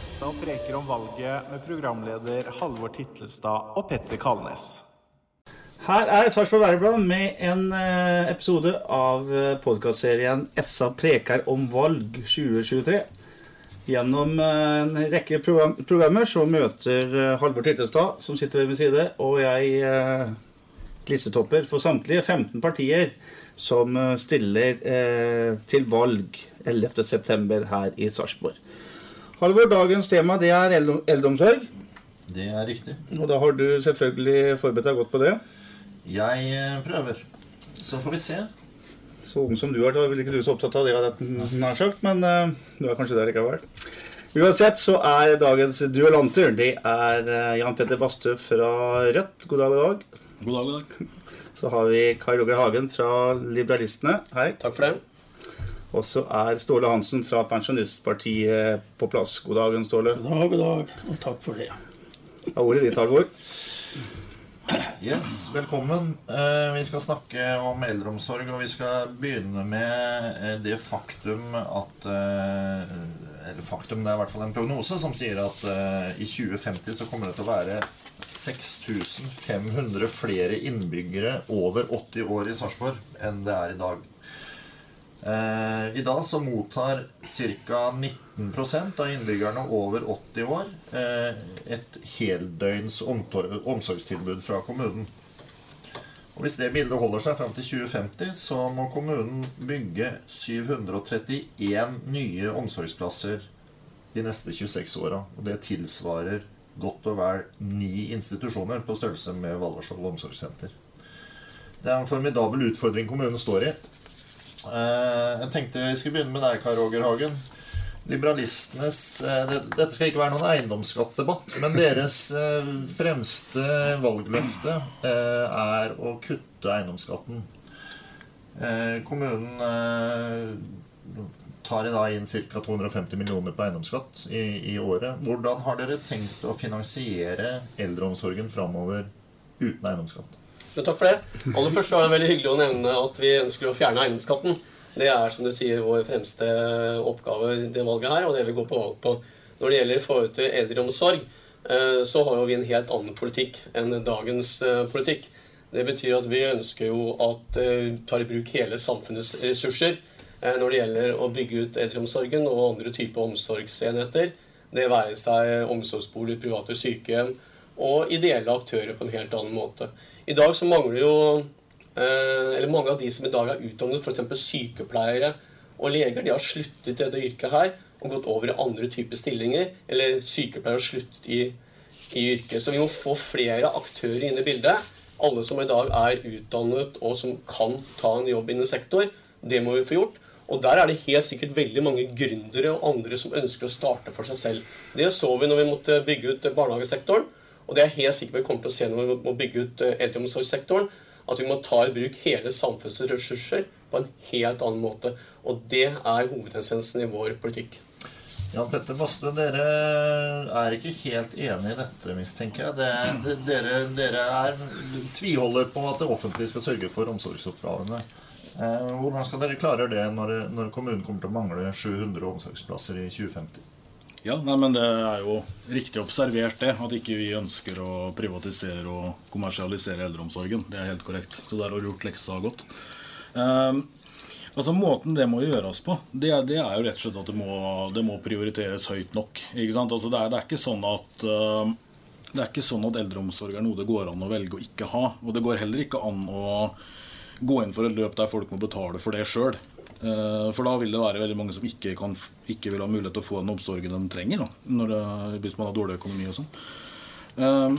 Essa preker om valget med programleder Halvor Titlestad og Petter Kalnes. Her er Sarpsborg Værblad med en eh, episode av podkastserien SA preker om valg 2023. Gjennom eh, en rekke program programmer så møter eh, Halvor Titlestad, som sitter ved min side, og jeg eh, listetopper for samtlige 15 partier som eh, stiller eh, til valg 11.9. her i Sarpsborg. Halvor, dagens tema det er eld eldreomsorg. Det er riktig. Og da har du selvfølgelig forberedt deg godt på det. Jeg eh, prøver. Så får vi se. Så ung som du er, så vil ikke du så opptatt av det, at den nær sagt, men uh, du er kanskje der likevel. Uansett så er dagens duellanter det er uh, Jan Petter Bastø fra Rødt. God dag, god dag. God dag, god dag. Så har vi Kai Roger Hagen fra Liberalistene. Hei. Takk for det. Og så er Ståle Hansen fra Pensjonistpartiet på plass. God dag, Ståle. God dag, god dag, og takk for det. Har ordet ditt, Halvor. Yes, velkommen. Eh, vi skal snakke om eldreomsorg, og vi skal begynne med eh, det faktum at eh, Eller faktum, det er i hvert fall en prognose som sier at i 2050 så kommer det til å være 6500 flere innbyggere over 80 år i Sarpsborg enn det er i dag. Eh, I dag så mottar ca. 19% av innbyggerne over 80 år eh, et heldøgns omsorgstilbud fra kommunen. Og Hvis det bildet holder seg fram til 2050, så må kommunen bygge 731 nye omsorgsplasser de neste 26 åra. Det tilsvarer godt og vel ni institusjoner på størrelse med Valderskjold omsorgssenter. Det er en formidabel utfordring kommunen står i. Eh, jeg tenkte jeg skulle begynne med deg, Kai Roger Hagen. Liberalistenes eh, Dette skal ikke være noen eiendomsskattdebatt, men deres eh, fremste valgløfte er å kutte eiendomsskatten. Kommunen tar i dag inn ca. 250 millioner på eiendomsskatt i, i, året. Hvordan har dere tenkt å finansiere eldreomsorgen framover uten eiendomsskatt? Men takk for det. Aller først var det veldig hyggelig å nevne at vi ønsker å fjerne eiendomsskatten. Det er som du sier, vår fremste oppgave i det valget her, og det vi går på valg på. Når det gjelder forhold til eldreomsorg, eh, så har jo vi en helt annen politikk enn dagens eh, politikk. Det betyr at vi ønsker jo at vi eh, tar i bruk hele samfunnets ressurser når det gjelder å bygge ut eldreomsorgen og andre typer omsorgsenheter. Det være seg omsorgsbolig, private sykehjem og ideelle aktører på en helt annen måte. I dag så mangler jo eh, Eller mange av de som i dag er utdannet, f.eks. sykepleiere og leger, de har sluttet i dette yrket her og gått over i andre typer stillinger. Eller sykepleiere har sluttet i, i yrket. Så vi må få flere aktører inn i bildet. Alle som i dag er utdannet og som kan ta en jobb innen sektor. Det må vi få gjort. Og der er det helt sikkert veldig mange gründere og andre som ønsker å starte for seg selv. Det så vi når vi måtte bygge ut barnehagesektoren. Og det er helt sikkert vi kommer til å se når vi må bygge ut eh, eldreomsorgssektoren, at vi må ta i bruk hele samfunnets ressurser på en helt annen måte. Og det er hovedessensen i vår politikk. Jan Petter Baste, dere er ikke helt enig i dette, mistenker jeg. Det, dere, dere er, tviholder på at det offentlige skal sørge for omsorgsoppgavene. Eh, hvordan skal dere klare det når, når kommunen kommer til å mangle 700 omsorgsplasser i 2050? Ja, nei, men Det er jo riktig observert det, at ikke vi ønsker å privatisere og kommersialisere eldreomsorgen. Det er helt korrekt. Så der har du gjort leksa godt. Um, altså Måten det må gjøres på, det, det, er jo rett og slett at det må, det må prioriteres høyt nok. Ikke sant? Altså det, er, det, er, ikke sånn at uh, det er ikke sånn at eldreomsorg er noe det går an å velge å ikke ha. Og det går heller ikke an å gå inn for et løp der folk må betale for det sjøl. Eh, for da vil det være veldig mange som ikke, kan, ikke vil ha mulighet til å få den omsorgen de trenger. Da, det, hvis man har dårlig økonomi og sånn. Eh,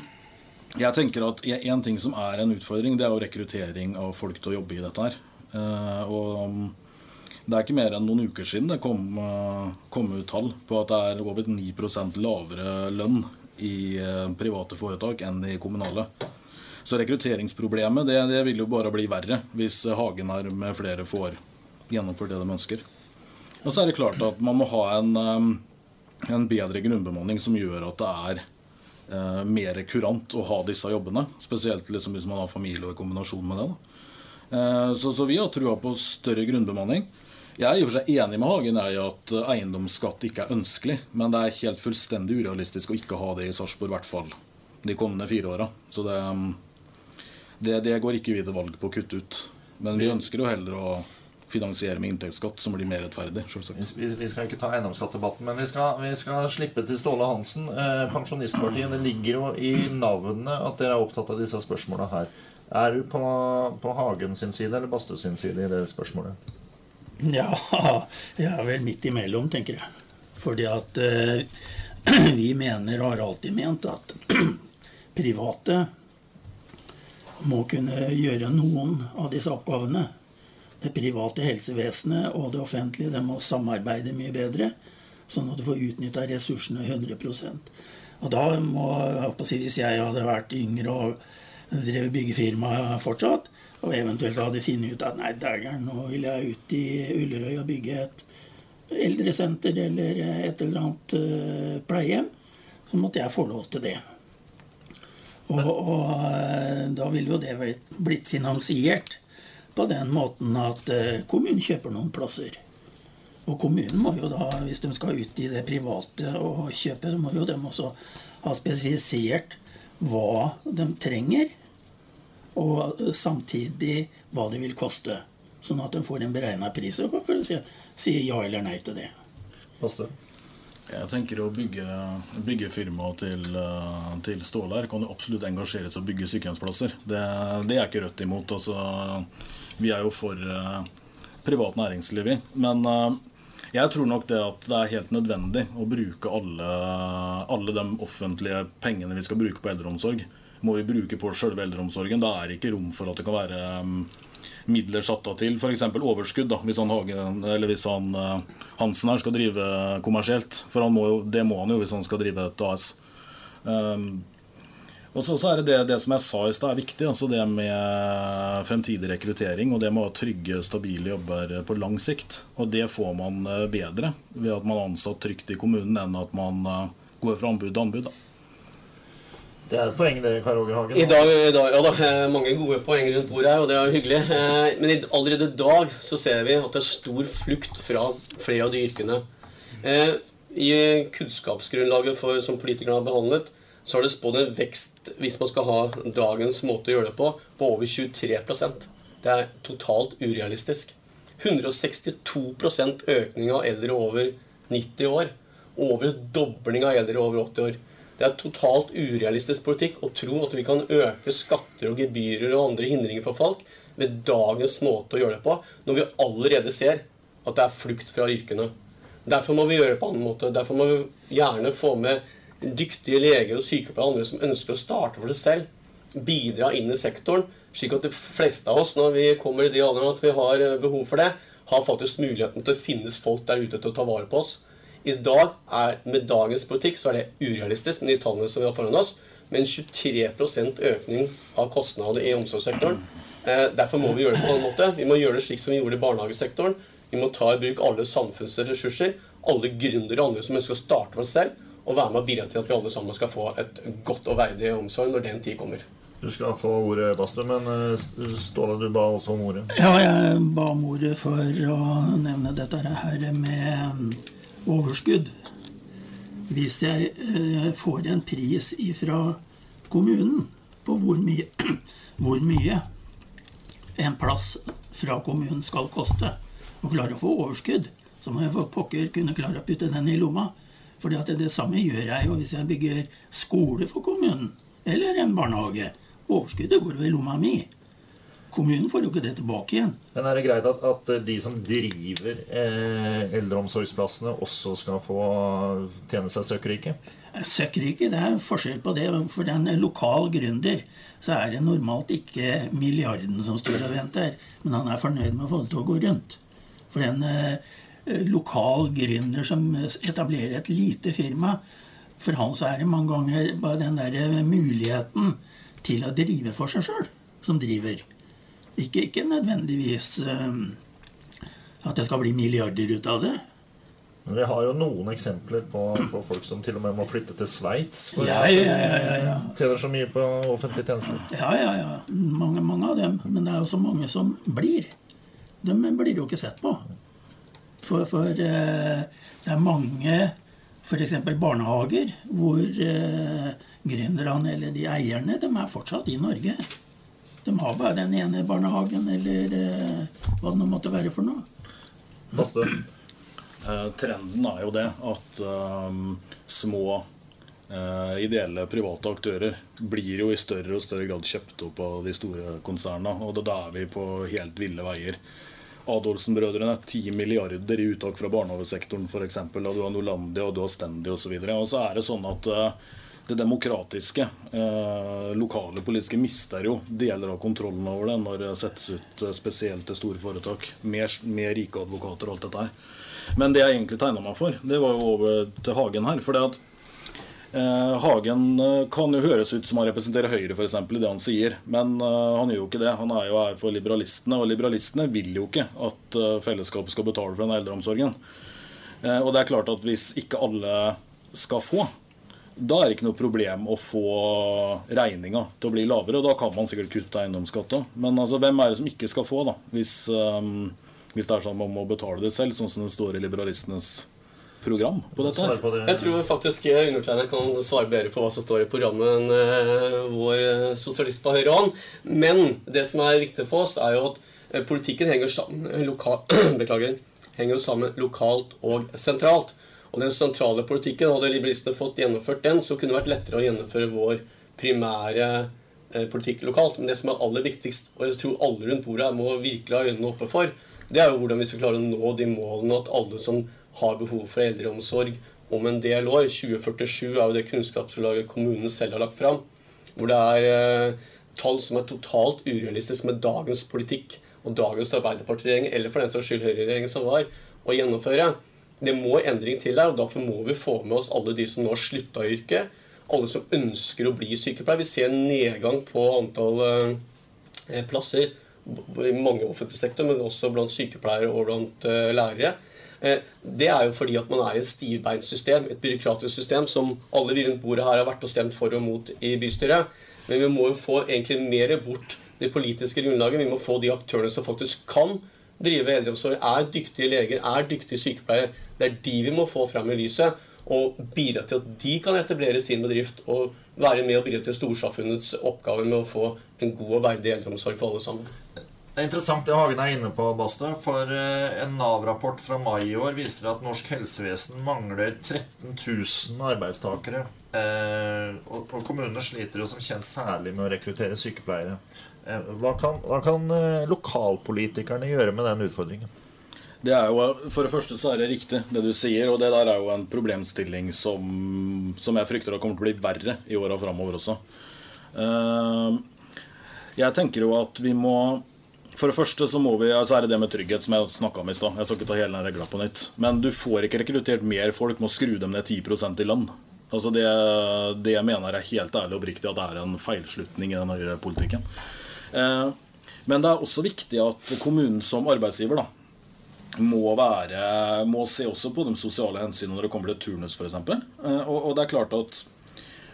jeg tenker at En ting som er en utfordring, det er jo rekruttering av folk til å jobbe i dette her. Eh, og det er ikke mer enn noen uker siden det kom, kom ut tall på at det er over 9% lavere lønn i private foretak enn i kommunale. Så rekrutteringsproblemet det, det vil jo bare bli verre hvis Hagen her med flere får gjennomført det de ønsker. Og så er det klart at man må ha en, um, en bedre grunnbemanning som gjør at det er uh, mer kurant å ha disse jobbene. Spesielt liksom hvis man har familie og i kombinasjon med det. Uh, så, så, vi har trua på større grunnbemanning. Jeg er i og for seg enig med Hagen i at eh, eiendomsskatt ikke er ønskelig, men det er helt fullstendig urealistisk å ikke ha det i Sarpsborg, i hvert fall de kommende fire åra. Så det, mm, det, det går ikke vi til valg på å kutte ut. Men vi ønsker jo heller å finansiere med inntektsskatt, som blir mer rettferdig. selvsagt. Vi, vi skal ikke ta eiendomsskattdebatten, men vi skal, vi skal slippe til Ståle Hansen. Eh, Pensjonistpartiet, det ligger jo i navnet at dere er opptatt av disse spørsmåla her. Er du på, på Hagen sin side eller Bastø sin side i det spørsmålet? Ja, jeg er vel midt imellom, tenker jeg. Fordi at eh, vi mener, og har alltid ment, at private må kunne gjøre noen av disse oppgavene. Det private helsevesenet og det offentlige det må samarbeide mye bedre, sånn at du får utnytta ressursene 100% Og da må jeg Hvis jeg hadde vært yngre og drevet byggefirma fortsatt, og eventuelt hadde funnet ut at nei, dægeren, nå vil jeg ut i Ullerøy og bygge et eldresenter eller et eller annet uh, pleiehjem, så måtte jeg få lov til det. Og, og uh, da ville jo det blitt finansiert på den måten at uh, kommunen kjøper noen plasser. Og kommunen må jo da, hvis de skal ut i det private og kjøpe, så må jo de også ha spesifisert hva de trenger og samtidig hva det vil koste. Sånn at de får en beregna pris og kan si, si ja eller nei til det. Paste. Jeg tenker å bygge byggefirma til, eh, til Ståle her kan jo absolutt engasjere seg og bygge sykehjemsplasser. Det, det er ikke Rødt imot. Altså, vi er jo for uh, privat næringsliv, vi. Men uh, jeg tror nok det at det er helt nødvendig å bruke alle, alle de offentlige pengene vi skal bruke på eldreomsorg må vi bruke på sjølve eldreomsorgen. Da er det ikke rom for at det kan være um, midler satt av til f.eks. overskudd. Da, hvis han, Hagen, hvis han uh, Hansen her skal drive kommersielt. For må det må han jo hvis han skal drive et AS. Um, og så, er det, det det som jeg sa i stad er viktig. altså Det med fremtidig rekruttering og det med å trygge, stabile jobber på lang sikt. Og det får man uh, bedre ved at man er ansatt trygt i kommunen enn at man uh, går fra anbud til anbud. da. Det er et poeng, det, Kar Åger Hagen. I dag, i dag, ja da, eh, Mange gode poeng rundt bordet her, og det er hyggelig. Eh, men allerede i dag så ser vi at det er stor flukt fra flere av de yrkene. Eh, I kunnskapsgrunnlaget for, som politikerne har behandlet, så har det spådd en vekst, hvis man skal ha dagens måte å gjøre det på, på over 23% Det er totalt urealistisk. 162% økning av eldre over 90 år. Over dobling av eldre over 80 år. Det er totalt urealistisk politikk å tro at vi kan øke skatter og gebyrer og andre hindringer for folk ved dagens måte å gjøre det på, når vi allerede ser at det er flukt fra yrkene. Derfor må vi gjøre det på en annen måte. Derfor må vi gjerne få med dyktige leger og sykepleiere og andre som ønsker å starte for seg selv. Bidra inn i sektoren, slik at de fleste av oss, når vi kommer i de aldrene at vi har behov for det, har faktisk muligheten til å finnes folk der ute til å ta vare på oss. I dag er, Med dagens politikk så er det urealistisk med de tallene som vi har foran oss. Med en 23% økning av kostnader i omsorgssektoren. Eh, derfor må vi gjøre det på en måte. Vi må gjøre det slik som vi gjorde i barnehagesektoren. Vi må ta i bruk alle samfunnsressurser, alle gründere og andre som ønsker å starte for oss selv, og være med og bidra til at vi alle sammen skal få et godt og verdig omsorg når den tid kommer. Du skal få ordet, Bastø, men eh, Ståle, du ba også om ordet. Ja, jeg ba om ordet for å nevne dette her med overskudd. Hvis jeg eh, får en pris fra kommunen på hvor mye, hvor mye en plass fra kommunen skal koste, og klarer å få overskudd, så må jeg for pokker kunne klare å putte den i lomma. For det, det samme gjør jeg jo hvis jeg bygger skole for kommunen, eller en barnehage. Overskuddet går jo i lomma mi. Kommunen får jo ikke det tilbake igjen. Men er det greit at, at de som driver eh, eldreomsorgsplassene, også skal få tjene seg søkkrike? Søkkrike, det er forskjell på det. For en lokal gründer så er det normalt ikke milliarden som står og venter, men han er fornøyd med å få det til å gå rundt. For en eh, lokal gründer som etablerer et lite firma, for han så er det mange ganger bare den der muligheten til å drive for seg sjøl som driver. Ikke, ikke nødvendigvis um, at det skal bli milliarder ut av det. Men vi har jo noen eksempler på, på folk som til og med må flytte til Sveits for ja, ja, ja, ja, tjener så mye på offentlige tjenester. Ja, ja, ja. Mange, mange av dem. Men det er også mange som blir. De blir jo ikke sett på. For, for eh, det er mange f.eks. barnehager hvor eh, gründerne eller de eierne de er fortsatt i Norge. De har bare den ene barnehagen eller eh, hva det nå måtte være for noe. Baste. Eh, trenden er jo det at eh, små eh, ideelle private aktører blir jo i større og større grad kjøpt opp av de store konsernene. Og da er vi på helt ville veier. Adolfsen-brødrene, 10 milliarder i uttak fra barnehagesektoren f.eks. Og du har Norlandia og du har Stendi osv. Og, og så er det sånn at eh, det demokratiske, eh, lokale politiske, mister jo deler av kontrollen over det når det settes ut eh, spesielt til store foretak med, med rike advokater og alt dette her. Men det jeg egentlig tegna meg for, det var jo over til Hagen her. for det at Eh, Hagen eh, kan jo høres ut som han representerer Høyre eksempel, i det han sier, men eh, han gjør jo ikke det. Han er jo her for liberalistene, og liberalistene vil jo ikke at eh, fellesskapet skal betale for den eldreomsorgen. Og det er klart at hvis ikke alle skal få, da er det ikke noe problem å få regninga til å bli lavere. og Da kan man sikkert kutte eiendomsskatta. Men altså, hvem er det som ikke skal få, da? Hvis, um, hvis det er sånn man må betale det selv, sånn som det står i liberalistenes program på dette. Her. på det. Jeg tror faktisk jeg undertegnet kan svare bedre på hva som står i programmet enn eh, vår eh, sosialist på høyre hånd. Men det som er viktig for oss, er jo at eh, politikken henger sammen, eh, lokal, beklager, henger sammen lokalt og sentralt. Og den sentrale politikken, hadde liberalistene fått gjennomført den, så kunne det vært lettere å gjennomføre vår primære eh, politikk lokalt. Men det som er aller viktigst, og jeg tror alle rundt bordet her må virkelig ha øynene oppe for, det er jo hvordan vi skal klare å nå de målene at alle som har behov for eldreomsorg om en del år 2047 er jo det kunnskapsgrunnlaget kommunen selv har lagt fram. Hvor det er eh, tall som er totalt urealistiske med dagens politikk og dagens Arbeiderpartiregjering, eller for den saks skyld Høyre-regjering som var, å gjennomføre. Det må endring til der, og derfor må vi få med oss alle de som nå har slutta i yrket. Alle som ønsker å bli sykepleier. Vi ser en nedgang på antall eh, plasser i mange offentlig sektor, men også blant sykepleiere og blant eh, lærere. Eh, Det er jo fordi at man er i et stivbeint system, et byråkratisk system, som alle vi rundt bordet her har vært og stemt for og mot i bystyret. Men vi må jo få egentlig mer bort det politiske grunnlaget. Vi må få de aktørene som faktisk kan drive eldreomsorg, er dyktige leger, er dyktige sykepleiere. Det er de vi må få fram i lyset, og bidra til at de kan etablere sin bedrift og være med og bidra til storsamfunnets oppgave med å få en god og verdig eldreomsorg for alle sammen. Det er interessant det Hagen er inne på, Bastø. For eh, en Nav-rapport fra mai i år viser at norsk helsevesen mangler 13 000 arbeidstakere. Eh, og kommunene sliter jo som kjent særlig med å rekruttere sykepleiere. Eh, hva kan, hva kan eh, lokalpolitikerne gjøre med den utfordringen? Det er jo, For det første så er det riktig det du sier, og det der er jo en problemstilling som, som jeg frykter kommer til å bli verre i åra framover også. Eh, Jeg tenker jo at vi må For det første så må vi, altså er det det med trygghet som jeg snakka om i stad. Jeg skal ikke ta hele den regla på nytt. Men du får ikke rekruttert mer folk med å skru dem ned 10% i lønn. Altså det, det jeg mener er helt ærlig og oppriktig at det er en feilslutning i den høyrepolitikken. Eh, Men det er også viktig at kommunen som arbeidsgiver da, må, være, må se også på de sosiale hensynene når det kommer til turnus f.eks. Og, og det er klart at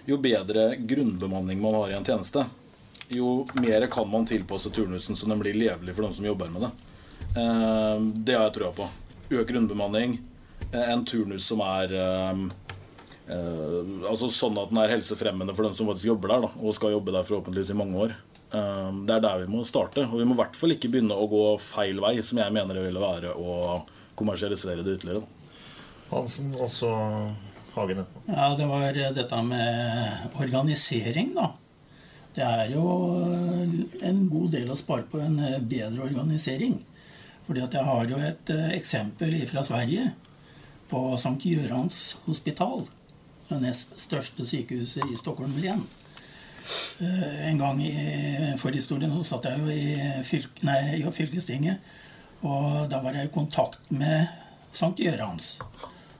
jo bedre grunnbemanning man har i en tjeneste, jo mer kan man tilpasse turnusen så den blir levelig for dem som jobber med det. Eh, Det har jeg trua på. Øk grunnbemanning, eh, en turnus som er eh, eh, altså sånn at den er helsefremmende for dem som faktisk jobber der, og skal jobbe der forhåpentligvis i mange år. Eh, Det er der vi må starte. Og vi må i hvert fall ikke begynne å gå feil vei, som jeg mener det ville være å kommersialisere det ytterligere. Hansen og så Hagen etterpå. Ja, det var dette med organisering, da. Det er jo en god del å spare på en bedre organisering. Fordi at jeg har jo et eh, eksempel fra Sverige. På St. Jørans hospital. Det nest største sykehuset i Stockholm län. Eh, En gang i forhistorien så satt jeg jo i, fylk, nei, i fylkestinget. Og da var jeg i kontakt med Sankt Gjørans.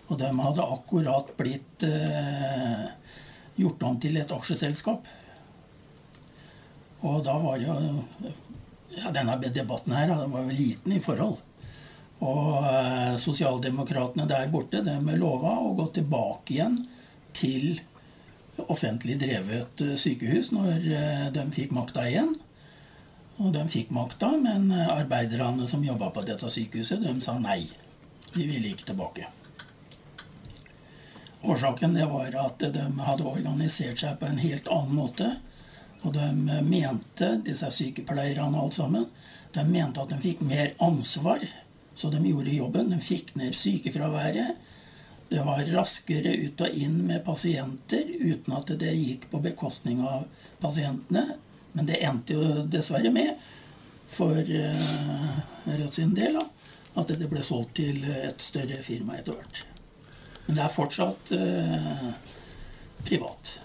Og de hadde akkurat blitt eh, gjort om til et aksjeselskap. Og da var jo ja, Denne debatten her var jo liten i forhold. Og eh, sosialdemokratene der borte de lova å gå tilbake igjen til offentlig drevet eh, sykehus når eh, de fikk makta igjen. Og de fikk makta, men arbeiderne som jobba på dette sykehuset, de sa nei. De ville ikke tilbake. Årsaken det var at de hadde organisert seg på en helt annen måte. Og de mente, disse sykepleierne alt sammen, de mente at de fikk mer ansvar. Så de gjorde jobben. De fikk ned sykefraværet. Det var raskere ut og inn med pasienter uten at det gikk på bekostning av pasientene. Men det endte jo dessverre med, for uh, Rødt sin del, at det ble solgt til et større firma etter hvert. Men det er fortsatt uh, privat.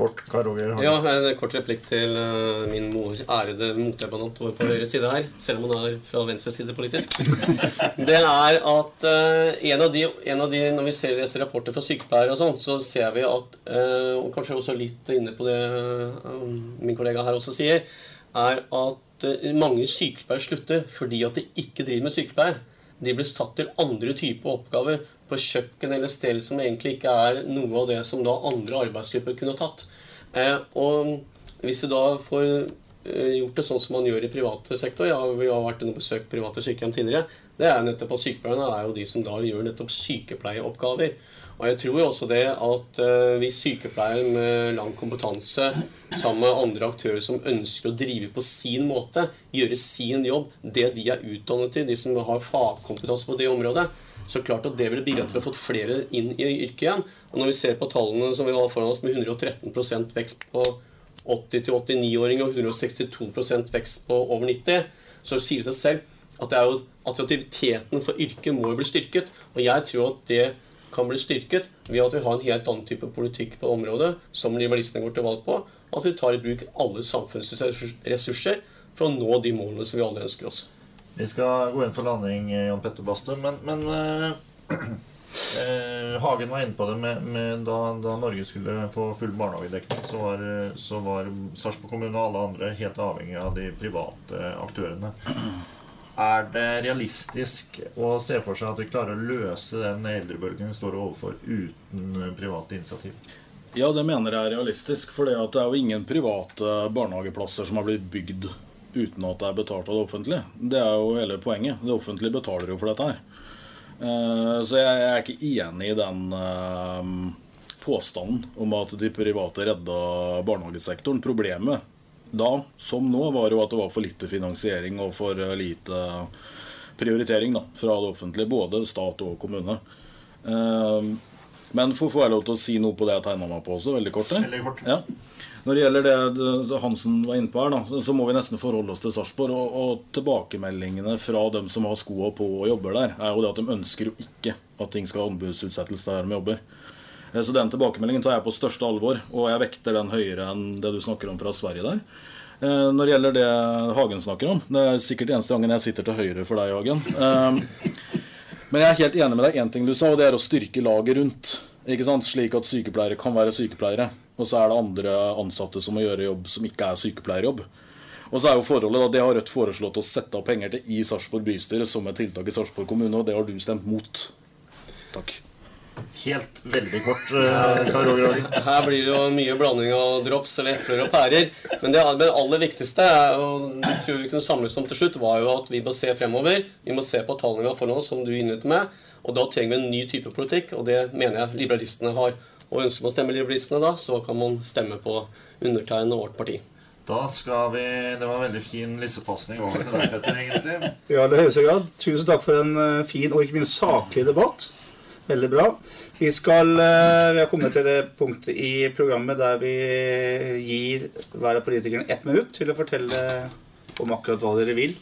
Kort, Karl Roger. Ja, en kort replikk til uh, min mor, ærede motdebattant over på høyre side her, selv om hun er fra venstre side politisk. Det er at uh, en, av de, en, av de, Når vi ser disse rapporter fra sykepleiere og sånn, så ser vi at uh, Og kanskje også litt inne på det min kollega her også sier, er at mange sykepleiere slutter fordi at de ikke driver med sykepleie. De blir satt til andre typer oppgaver på kjøkken eller stell som egentlig ikke er noe av det som da andre arbeidsgrupper kunne tatt. Eh, og hvis du da får eh, gjort det sånn som man gjør i private sektor ja, Vi har vært inne og besøkt private sykehjem tidligere. Det er nettopp at Sykepleierne er jo de som da gjør nettopp sykepleieoppgaver. Og jeg tror jo også det at hvis sykepleiere med lang kompetanse sammen med andre aktører som ønsker å drive på sin måte, gjøre sin jobb, det de er utdannet til, de som har fagkompetanse på det området, så klart at det ville bidratt til å fått flere inn i yrket igjen. Og når vi ser på tallene som vi har foran oss med 113% vekst på 80-89-åringer og 162% vekst på over 90, så sier det seg selv at det er jo attraktiviteten for yrket må jo bli styrket. Og jeg tror at det kan bli styrket ved at vi har en helt annen type politikk på området, som liberalistene går til valg på. og At vi tar i bruk alle samfunnsressurser for å nå de målene som vi alle ønsker oss. Vi skal gå inn for landing, eh, Jan Petter Bastø. Men, men eh, eh, Hagen var inne på det med, med da, da, Norge skulle få full barnehagedekning, så var, så var Sarpsborg kommune og alle andre helt avhengig av de private aktørene. Er det realistisk å se for seg at vi klarer å løse den eldrebølgen vi står overfor, uten private initiativ? Ja, det mener jeg er realistisk. For det er jo ingen private barnehageplasser som har blitt bygd uten at det er betalt av det offentlige. Det er jo hele poenget. Det offentlige betaler jo for dette her. Eh, så jeg er ikke enig i den eh, påstanden om at de private redda barnehagesektoren. Problemet da, som nå, var jo at det var for lite finansiering og for lite prioritering da, fra det offentlige. Både stat og kommune. Eh, men får jeg lov til å si noe på det jeg tegna meg på også, veldig kort? Veldig kort. Ja. Når det gjelder det Hansen var inne på her, da, så må vi nesten forholde oss til Sarpsborg. Og, og, tilbakemeldingene fra dem som har skoa på og jobber der, er jo det at de ønsker jo ikke at ting skal ha anbudsutsettelse der de jobber. Eh, så den tilbakemeldingen tar jeg på største alvor, og jeg vekter den høyere enn det du snakker om fra Sverige der. Eh, når det gjelder det Hagen snakker om Det er sikkert eneste gangen jeg sitter til høyre for deg, Hagen. Eh, men jeg er helt enig med deg én ting du sa, og det er å styrke laget rundt. Slik at sykepleiere kan være sykepleiere. Og så er det andre ansatte som må gjøre jobb som ikke er sykepleierjobb. Og så er jo forholdet da, Det har Rødt foreslått å sette av penger til i Sarpsborg bystyre som et tiltak i Sarpsborg kommune, og det har du stemt mot. Takk. Helt veldig kort, uh, Karo Gragen. Her blir det jo mye blanding av drops eller epler og pærer. Men det, aller viktigste, og det tror vi kunne samles om til slutt, var jo at vi må se fremover. Vi må se på tallene vi har foran oss, som du innledet med. Og da trenger vi en ny type politikk, og det mener jeg liberalistene har. Og ønsker man å stemme liberalistene da, så kan man stemme på undertegnede og vårt parti. Da skal vi Det var en veldig fin lissepasning over til deg, Petter, egentlig. Ja, det høyeste grad. Tusen takk for en eh, fin og ikke minst saklig debatt. Veldig bra. Vi, skal, eh, vi har kommet til det punktet i programmet der vi gir hver av politikerne ett minutt til å fortelle om akkurat hva dere vil.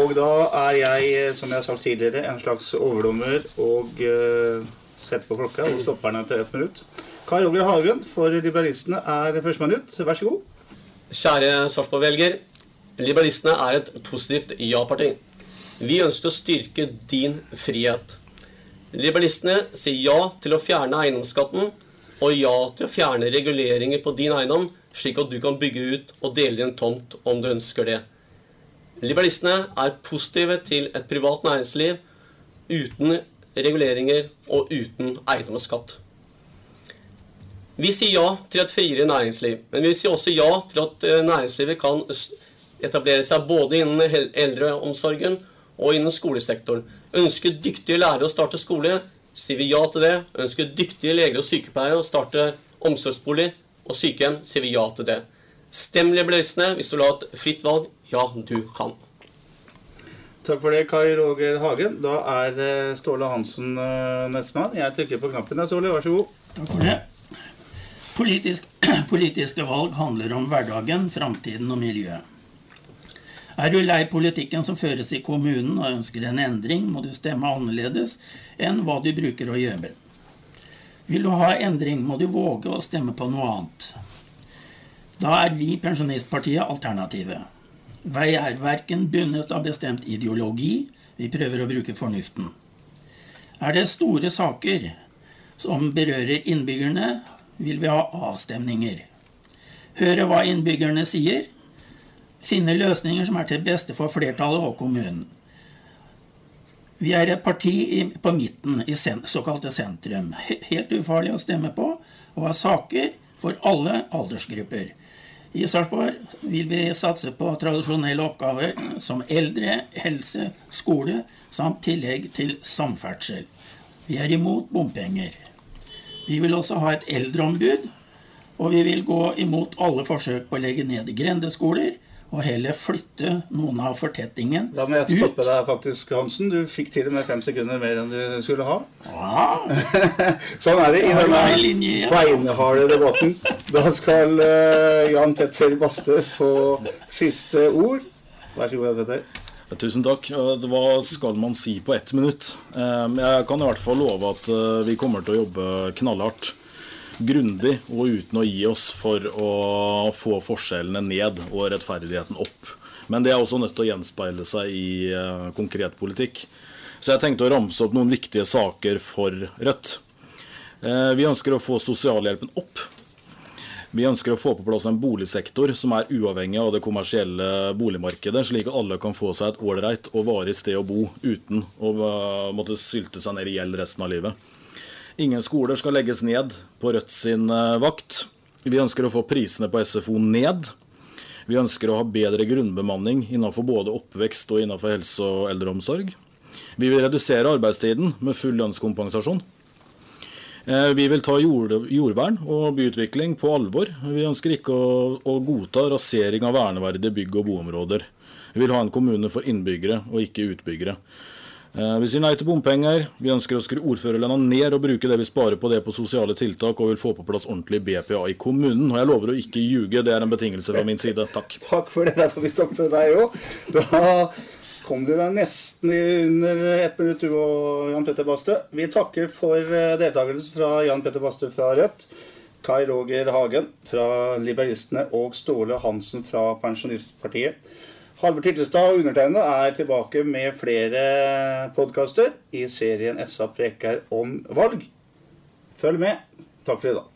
Og da er jeg, som jeg har sagt tidligere, en slags overdommer og uh, setter på klokka og stopper den etter ett minutt. Kai Roger Hagen for Liberalistene er førstemann ut. Vær så god. Kjære Sarpsborg-velger. Liberalistene er et positivt ja-parti. Vi ønsker å styrke din frihet. Liberalistene sier ja til å fjerne eiendomsskatten og ja til å fjerne reguleringer på din eiendom, slik at du kan bygge ut og dele din tomt om du ønsker det. Liberalistene er positive til et privat næringsliv uten reguleringer og uten eiendomsskatt. Vi sier ja til et friere næringsliv, men vi sier også ja til at eh, næringslivet kan etablere seg både innen eldreomsorgen og innen skolesektoren. Ønsker dyktige lærere å starte skole, sier vi ja til det. Ønsker dyktige leger og sykepleiere å starte omsorgsbolig og sykehjem, sier vi ja til det. Stem liberalistene hvis du vil ha et fritt valg. Ja, du kan. Takk for det, Kai Roger Hagen. Da er eh, Ståle Hansen eh, nestemann. Jeg trykker på knappen. Ståle, vær så god. Takk for det. Politisk, politiske valg handler om hverdagen, framtiden og miljøet. Er du lei politikken som føres i kommunen og ønsker en endring, må du stemme annerledes enn hva du bruker å gjøre. Vil du ha endring, må du våge å stemme på noe annet. Da er vi Pensjonistpartiet alternativet. Vi er verken bundet av bestemt ideologi, vi prøver å bruke fornuften. Er det store saker som berører innbyggerne, vil vi ha avstemninger. Høre hva innbyggerne sier, finne løsninger som er til beste for flertallet og kommunen. Vi er et parti på midten i såkalte sentrum. Helt ufarlig å stemme på, og har saker for alle aldersgrupper. I Sarpsborg vil vi satse på tradisjonelle oppgaver som eldre, helse, skole samt tillegg til samferdsel. Vi er imot bompenger. Vi vil også ha et eldreombud, og vi vil gå imot alle forsøk på å legge ned grendeskoler og heller flytte noen av fortettingen ut. Da må jeg stoppe deg faktisk, Hansen. Du fikk til og med fem sekunder mer enn du skulle ha. Ja. sånn er det i denne beinharde debatten. Da skal uh, Jan Petter Bastø få siste ord. Vær så god, Jan Petter. Tusen takk. Hva skal man si på ett minutt? Jeg kan i hvert fall love at eh, vi kommer til å jobbe knallhardt grundig og uten å gi oss for å få forskjellene ned og rettferdigheten opp. Men det er også nødt til å gjenspeile seg i uh, konkret politikk. Så jeg tenkte å ramse opp noen viktige saker for Rødt. Uh, vi ønsker å få sosialhjelpen opp. Vi ønsker å få på plass en boligsektor som er uavhengig av det kommersielle boligmarkedet, slik at alle kan få seg et ålreit og varig sted å bo uten å uh, måtte sylte seg ned i gjeld resten av livet. Ingen skoler skal legges ned på Rødt sin eh, vakt. Vi ønsker å få prisene på SFO ned. Vi ønsker å ha bedre grunnbemanning innenfor både oppvekst og innenfor helse og eldreomsorg. Vi vil redusere arbeidstiden med full lønnskompensasjon. Eh, vi vil ta jord, jordvern og byutvikling på alvor. Vi ønsker ikke å, å godta rasering av verneverdige bygg- og boområder. Vi vil ha en kommune for innbyggere og ikke utbyggere. Eh, vi sier nei til bompenger. Vi ønsker å skru ordførerlønna ned og bruke det vi sparer på det på sosiale tiltak, og vil få på plass ordentlig BPA i kommunen. Og jeg lover å ikke ljuge, det er en betingelse fra min side. Takk. Takk for det. Der får vi stoppe deg òg. Da kom du deg nesten under ett minutt, du og Jan Petter Bastø. Vi takker for eh, deltakelsen fra Jan Petter Bastø fra Rødt. Kai Roger Hagen fra Liberalistene og Ståle Hansen fra Pensjonistpartiet. Halvor Titlestad og undertegnede er tilbake med flere podkaster i serien SA preker om valg. Følg med. Takk for i dag.